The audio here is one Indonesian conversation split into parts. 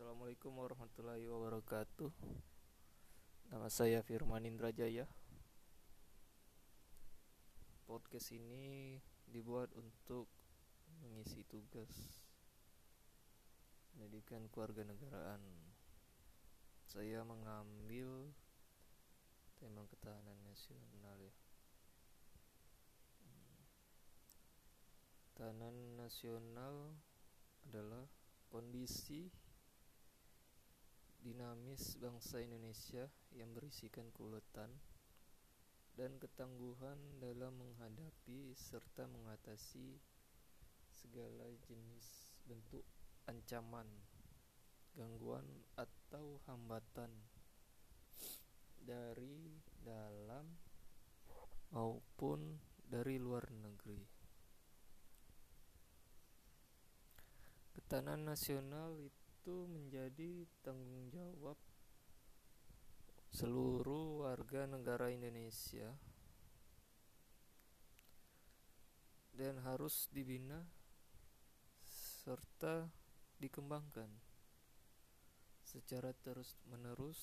Assalamualaikum warahmatullahi wabarakatuh. Nama saya Firman Indrajaya. Podcast ini dibuat untuk mengisi tugas Pendidikan keluarga negaraan. Saya mengambil tema ketahanan nasional ya. Ketahanan nasional adalah kondisi dinamis bangsa Indonesia yang berisikan keuletan dan ketangguhan dalam menghadapi serta mengatasi segala jenis bentuk ancaman, gangguan atau hambatan dari dalam maupun dari luar negeri. Ketahanan nasional itu itu menjadi tanggung jawab seluruh warga negara Indonesia dan harus dibina serta dikembangkan secara terus-menerus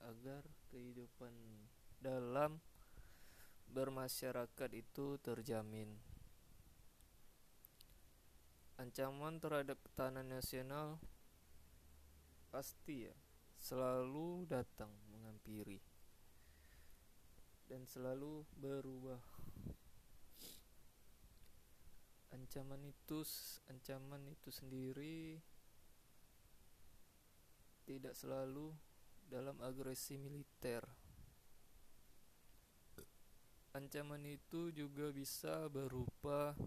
agar kehidupan dalam bermasyarakat itu terjamin. Ancaman terhadap ketahanan nasional pasti ya selalu datang menghampiri. Dan selalu berubah. Ancaman itu ancaman itu sendiri tidak selalu dalam agresi militer. Ancaman itu juga bisa berupa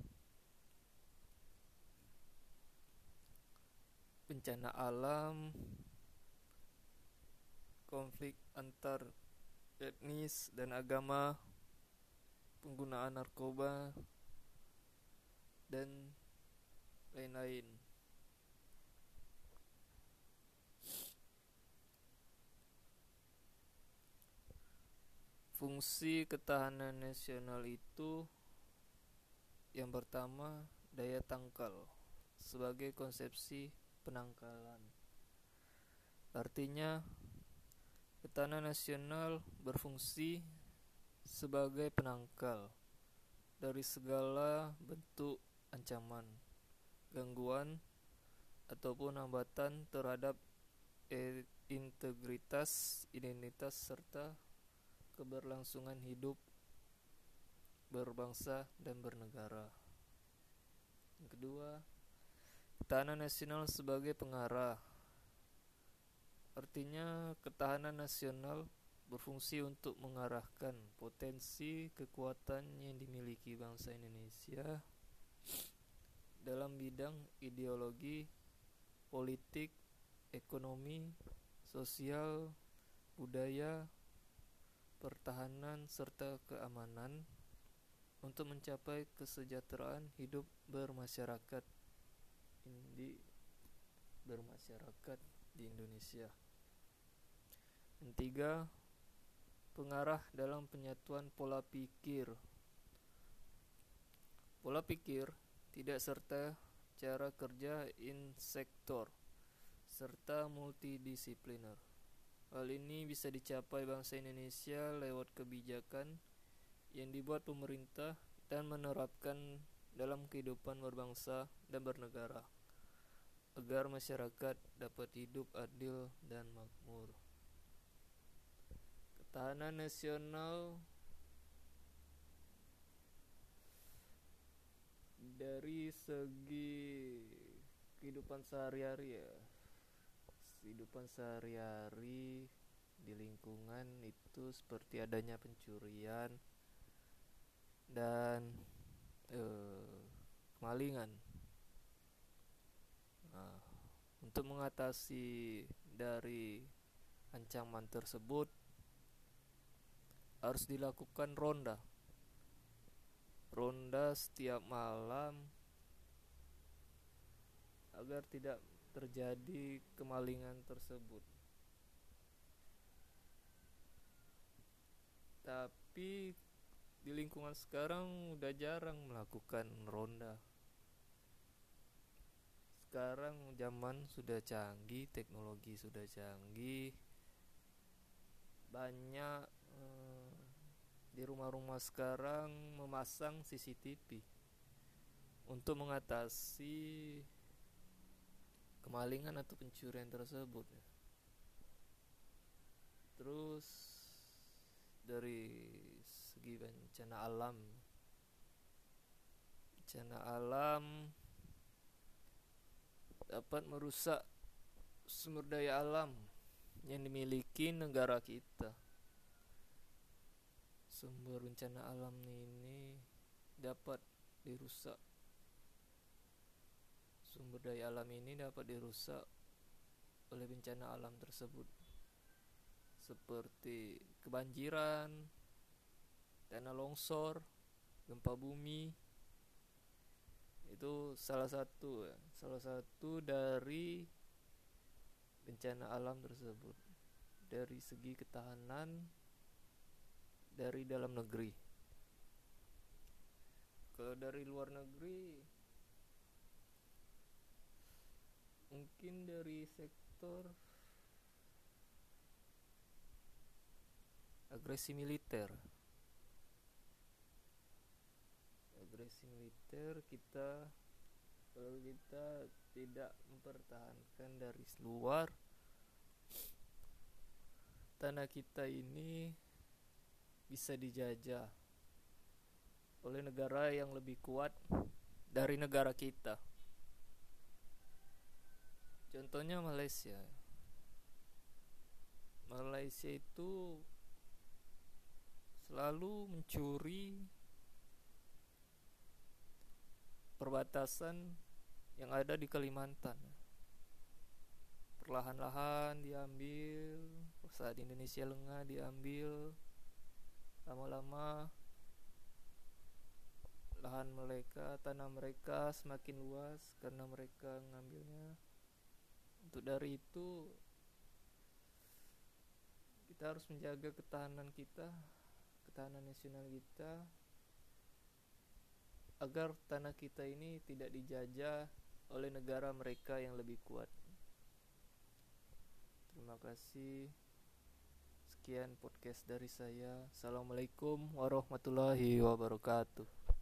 bencana alam, konflik antar etnis dan agama, penggunaan narkoba, dan lain-lain. Fungsi ketahanan nasional itu yang pertama daya tangkal sebagai konsepsi penangkalan. Artinya, ketahanan nasional berfungsi sebagai penangkal dari segala bentuk ancaman, gangguan, ataupun hambatan terhadap integritas, identitas, serta keberlangsungan hidup berbangsa dan bernegara. Yang kedua, Ketahanan nasional sebagai pengarah. Artinya ketahanan nasional berfungsi untuk mengarahkan potensi kekuatan yang dimiliki bangsa Indonesia dalam bidang ideologi, politik, ekonomi, sosial, budaya, pertahanan, serta keamanan untuk mencapai kesejahteraan hidup bermasyarakat di bermasyarakat di Indonesia. Yang tiga, pengarah dalam penyatuan pola pikir. Pola pikir tidak serta cara kerja in sektor serta multidisipliner. Hal ini bisa dicapai bangsa Indonesia lewat kebijakan yang dibuat pemerintah dan menerapkan dalam kehidupan berbangsa dan bernegara agar masyarakat dapat hidup adil dan makmur. Ketahanan nasional dari segi kehidupan sehari-hari ya. Kehidupan sehari-hari di lingkungan itu seperti adanya pencurian dan uh, kemalingan. Untuk mengatasi dari ancaman tersebut harus dilakukan ronda. Ronda setiap malam agar tidak terjadi kemalingan tersebut. Tapi di lingkungan sekarang udah jarang melakukan ronda sekarang zaman sudah canggih teknologi sudah canggih. Banyak eh, di rumah-rumah sekarang memasang CCTV untuk mengatasi kemalingan atau pencurian tersebut. Terus dari segi bencana alam bencana alam dapat merusak sumber daya alam yang dimiliki negara kita sumber bencana alam ini dapat dirusak sumber daya alam ini dapat dirusak oleh bencana alam tersebut seperti kebanjiran, tanah longsor, gempa bumi. Itu salah satu salah satu dari bencana alam tersebut. Dari segi ketahanan dari dalam negeri kalau dari luar negeri mungkin dari sektor agresi militer agresi militer kita kalau kita tidak mempertahankan dari luar tanah kita ini bisa dijajah oleh negara yang lebih kuat dari negara kita. Contohnya Malaysia. Malaysia itu selalu mencuri perbatasan yang ada di Kalimantan. Perlahan-lahan diambil, saat Indonesia lengah diambil, lama-lama lahan mereka tanah mereka semakin luas karena mereka mengambilnya untuk dari itu kita harus menjaga ketahanan kita ketahanan nasional kita agar tanah kita ini tidak dijajah oleh negara mereka yang lebih kuat terima kasih Sekian podcast dari saya. Assalamualaikum warahmatullahi wabarakatuh.